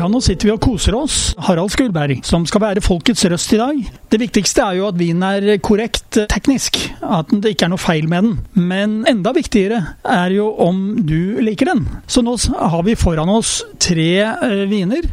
Ja, nå sitter vi og koser oss. Harald Skulberg, som skal være folkets røst i dag. Det viktigste er jo at vinen er korrekt teknisk, at det ikke er noe feil med den. Men enda viktigere er jo om du liker den. Så nå har vi foran oss tre eh, viner.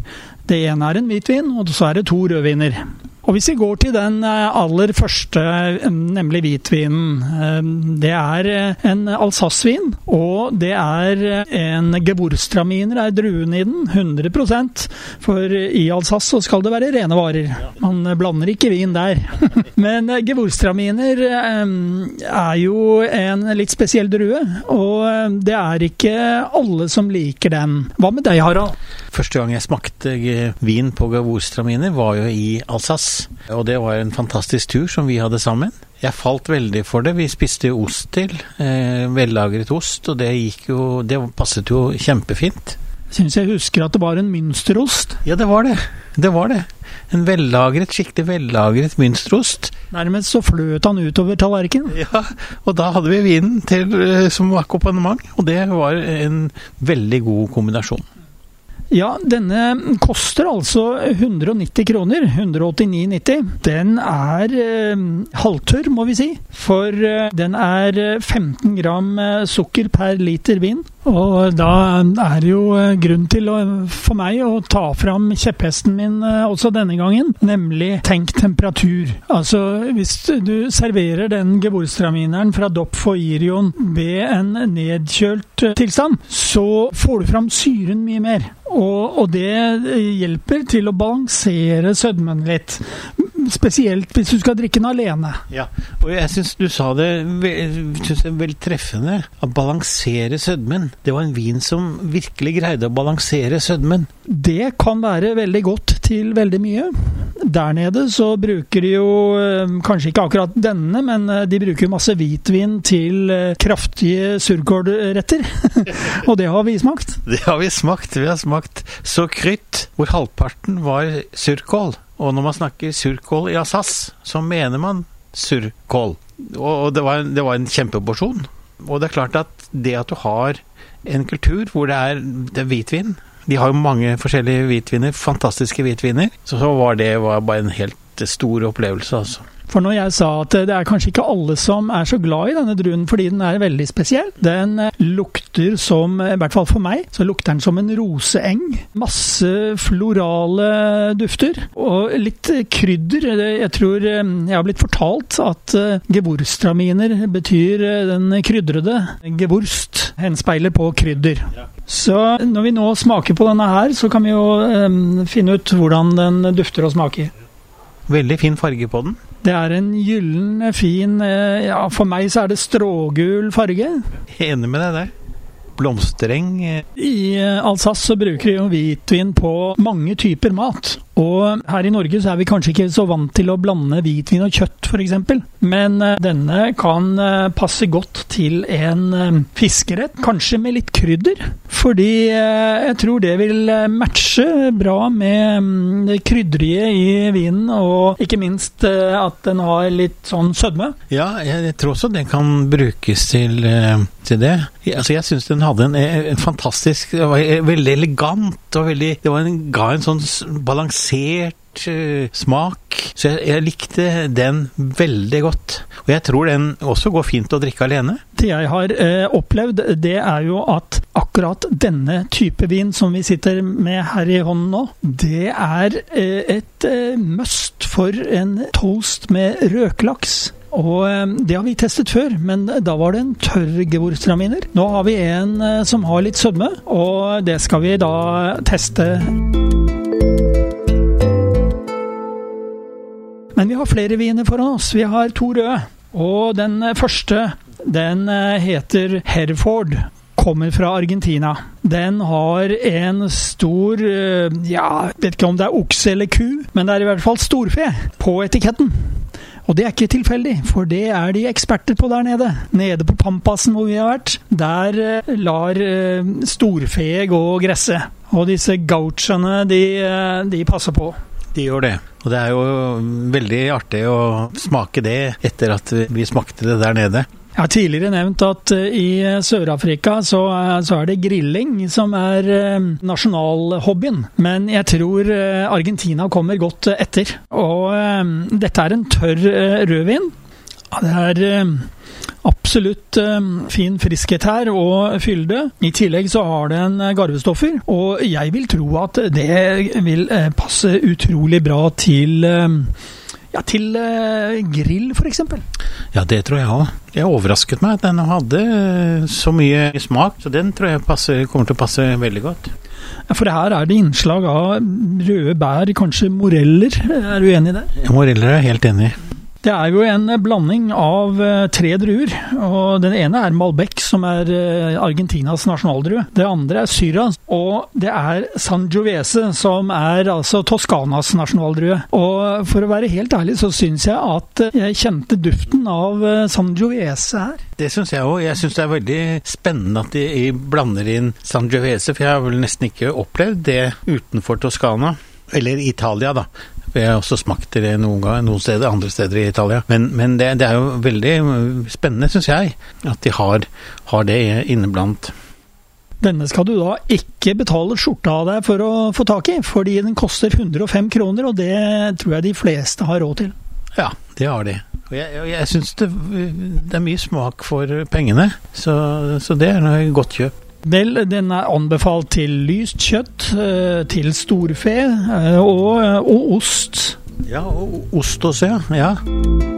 Det ene er en hvitvin, og så er det to rødviner. Og Hvis vi går til den eh, aller første, eh, nemlig hvitvinen. Eh, det er en Alsace-vin, og det er en geburstraminer, er druen i den. 100% For i Alsace så skal det være rene varer. Man blander ikke vin der. Men geburstraminer er jo en litt spesiell drue, og det er ikke alle som liker den. Hva med deg, Harald? Første gang jeg smakte vin på geburstraminer, var jo i Alsace. Og det var en fantastisk tur som vi hadde sammen. Jeg falt veldig for det. Vi spiste ost til. Eh, vellagret ost, og det gikk jo Det passet jo kjempefint. Syns jeg husker at det var en mønsterost. Ja, det var det. Det var det. En vellagret, skikkelig vellagret mønsterost. Nærmest så fløt han utover tallerkenen. Ja, og da hadde vi vinen til, eh, som akkompagnement, og det var en veldig god kombinasjon. Ja, denne koster altså 190 kroner. 189,90. Den er eh, halvtørr, må vi si. For eh, den er 15 eh, gram eh, sukker per liter vin. Og da er det jo eh, grunn til å, for meg å ta fram kjepphesten min også denne gangen, nemlig tenk temperatur. Altså, hvis du serverer den geborstramineren fra Dopp Foirion ved en nedkjølt tilstand, så får du fram syren mye mer. Og, og, det hjelper til å balansere sødmen litt. Spesielt hvis du skal drikke den alene. Ja, og jeg syns du sa det synes veldig treffende. Å balansere sødmen. Det var en vin som virkelig greide å balansere sødmen. Det kan være veldig godt til veldig mye. Der nede så bruker de jo eh, kanskje ikke akkurat denne, men eh, de bruker masse hvitvin til eh, kraftige surkålretter. og det har vi smakt. Det har vi smakt. Vi har smakt så krytt, hvor halvparten var surkål. Og når man snakker surkål i Assas, så mener man surkål. Og det var, det var en kjempeporsjon. Og det er klart at det at du har en kultur hvor det er, det er hvitvin De har jo mange forskjellige hvitviner, fantastiske hvitviner. Så, så var det var bare en helt stor opplevelse, altså. For når jeg sa at det er kanskje ikke alle som er så glad i denne druen fordi den er veldig spesiell Den eh, lukter som, i hvert fall for meg, så lukter den som en roseeng. Masse florale dufter. Og litt krydder. Jeg tror eh, jeg har blitt fortalt at gevorstraminer betyr den krydrede. Gewurst henspeiler på krydder. Så når vi nå smaker på denne her, så kan vi jo finne ut hvordan den dufter og smaker. Veldig fin farge på den. Det er en gyllen, fin eh, Ja, for meg så er det strågul farge. Enig med deg der. Blomstereng. Eh. I eh, Alsace så bruker de jo hvitvin på mange typer mat. Og her i Norge så er vi kanskje ikke så vant til å blande hvitvin og kjøtt, f.eks. Men eh, denne kan eh, passe godt til en eh, fiskerett, kanskje med litt krydder. Fordi jeg tror det vil matche bra med mm, det krydderige i vinen, og ikke minst at den har litt sånn sødme. Ja, jeg tror også den kan brukes til, til det. Altså, jeg syns den hadde en, en fantastisk var Veldig elegant og veldig Det en, ga en sånn balansert balansert uh, smak. Så jeg, jeg, likte den veldig godt. Og jeg tror den også går fint å drikke alene. Det jeg har uh, opplevd, det er jo at akkurat denne type vin som vi sitter med her i hånden nå, det er uh, et must for en toast med røkelaks. Og Det har vi testet før, men da var det en tørr gevorstraminer. Nå har vi en som har litt sødme, og det skal vi da teste. Men vi har flere viner foran oss. Vi har to røde. Og den første, den eh, heter Herford. Kommer fra Argentina. Den har en stor eh, Ja, vet ikke om det er okse eller ku, men det er i hvert fall storfe på etiketten. Og det er ikke tilfeldig, for det er de eksperter på der nede. Nede på Pampasen hvor vi har vært. Der eh, lar eh, storfe gå og gresse. Og disse gauchene, de, eh, de passer på. De gjør det. Og det er jo veldig artig å smake det etter at vi smakte det der nede. Jeg har tidligere nevnt at eh, i Sør-Afrika så, eh, så, er det grilling som er eh, nasjonalhobbyen. Men jeg tror Argentina kommer godt etter. Og dette er en tørr rødvin. Det er absolutt fin friskhet her og fylde. I tillegg så har den garvestoffer, og jeg vil tro at det vil passe utrolig bra til ja, til grill, f.eks. Ja, det tror jeg òg. Det overrasket meg at den hadde eh, så mye smak, så den tror jeg passer, kommer til å passe veldig godt. For her er det innslag av røde bær, kanskje moreller. Er du enig i det? Moreller er jeg helt enig i. Det er jo en blanding av eh, tre druer. og Den ene er Malbec, som er eh, Argentinas nasjonaldrue. Det andre er Syra, og det er Sangiovese, som er altså Toskanas nasjonaldrue. Og For å være helt ærlig så syns jeg at jeg kjente duften av San Sangiovese her. Det syns jeg òg. Jeg syns det er veldig spennende at de blander inn Sangiovese, for jeg har vel nesten ikke opplevd det utenfor Toskana. Eller Italia, da. Jeg har også smakt det noen, gang, noen steder, andre steder i Italia. Men, men det, det, er jo veldig spennende, syns jeg, at de har, har det inneblant. Denne skal du da ikke betale skjorta av deg for å få tak i, fordi den koster 105 kroner, og det tror jeg de fleste har råd til. Ja, det har de. Og jeg, jeg syns det, det, er mye smak for pengene, så, så det er noe godt kjøp. Vel, den er anbefalt til lyst kjøtt, eh, til storfe eh, og, eh, og ost. Ja, og ost også, ja. ja.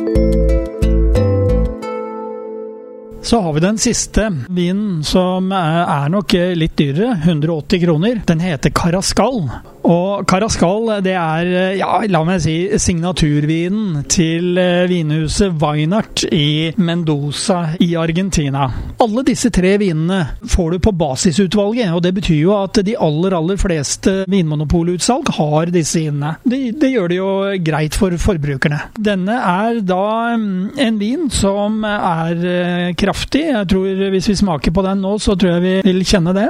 Så har vi den siste vinen, som er nok litt dyrere. 180 kroner. Den heter Carascal. Og Carascal det er, ja, la meg si, signaturvinen til eh, vinhuset Weinert i Mendoza i Argentina. Alle disse tre vinene får du på basisutvalget, og det betyr jo at de aller, aller fleste vinmonopolutsalg har disse vinene. Det, det gjør det jo greit for forbrukerne. Denne er da mm, en vin som er eh, kraftig. Jeg tror Hvis vi smaker på den nå, så tror jeg vi vil kjenne det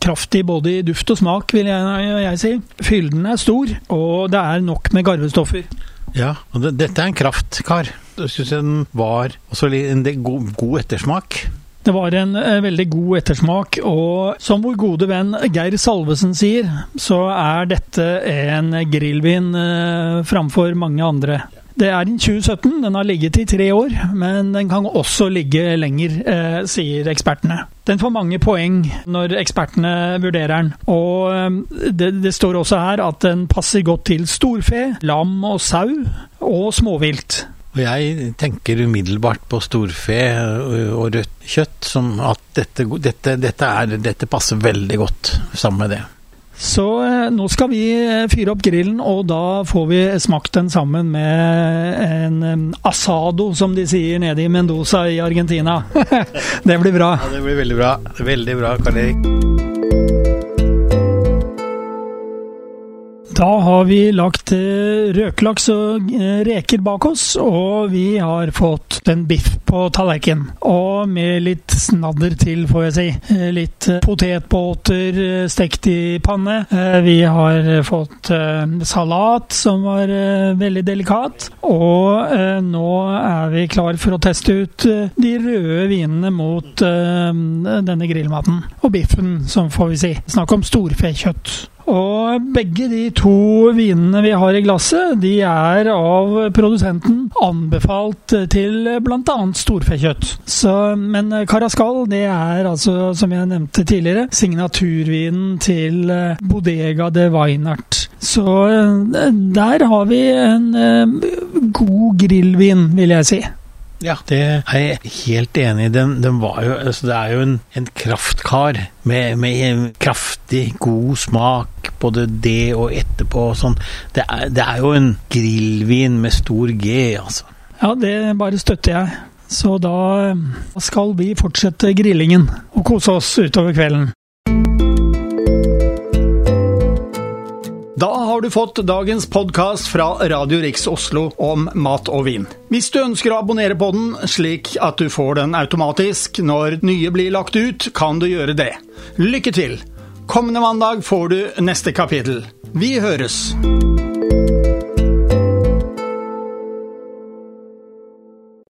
kraftig både i duft og smak, vil jeg, jeg si. Fylden er stor, og det er nok med garvestoffer. Ja, og det, dette er en kraftkar. Jeg syns den var også en god, god ettersmak. Det var en uh, veldig god ettersmak, og som vår gode venn Geir Salvesen sier, så er dette en grillvin uh, framfor mange andre. Det er en 2017, den har ligget i tre år, men den kan også ligge lenger, eh, sier ekspertene. Den får mange poeng når ekspertene vurderer den, og eh, det, det, står også her at den passer godt til storfe, lam og sau, og småvilt. Jeg tenker umiddelbart på storfe og rødt kjøtt, som at dette, dette, dette, er, dette passer veldig godt sammen med det. Så eh, nå skal vi eh, fyre opp grillen, og da får vi smakt den sammen med en asado, som de sier nede i Mendoza i Argentina. det blir bra. Ja, det blir veldig bra. Veldig bra, Karl Erik. Da har vi lagt eh, røkelaks og eh, reker bak oss, og vi har fått en biff på tallerkenen. Og med litt snadder til, får jeg si. Eh, litt potetbåter stekt i panne. Vi har fått salat, som var veldig delikat. Og nå er vi klar for å teste ut de røde vinene mot denne grillmaten. Og biffen, som får vi si. Snakk om storfekjøtt. Og begge de to vinene vi har i glasset, de er av produsenten anbefalt til bl.a. storfekjøtt. Så, men Carascal det er altså, som jeg nevnte tidligere, signaturvinen til Bodega de Weinert. Så eh, der har vi en eh, god grillvin, vil jeg si. Ja, det er jeg helt enig i. Den, den jo, altså det er jo en, en kraftkar med, med, kraftig, god smak, både det og etterpå og sånn. Det, det, er jo en grillvin med stor G, altså. Ja, det bare støtter jeg. Så da skal vi fortsette grillingen og kose oss utover kvelden. Da har du fått dagens podkast fra Radio Riks Oslo om mat og vin. Hvis du ønsker å abonnere på den, slik at du får den automatisk når nye blir lagt ut, kan du gjøre det. Lykke til! Kommende mandag får du neste kapittel. Vi høres!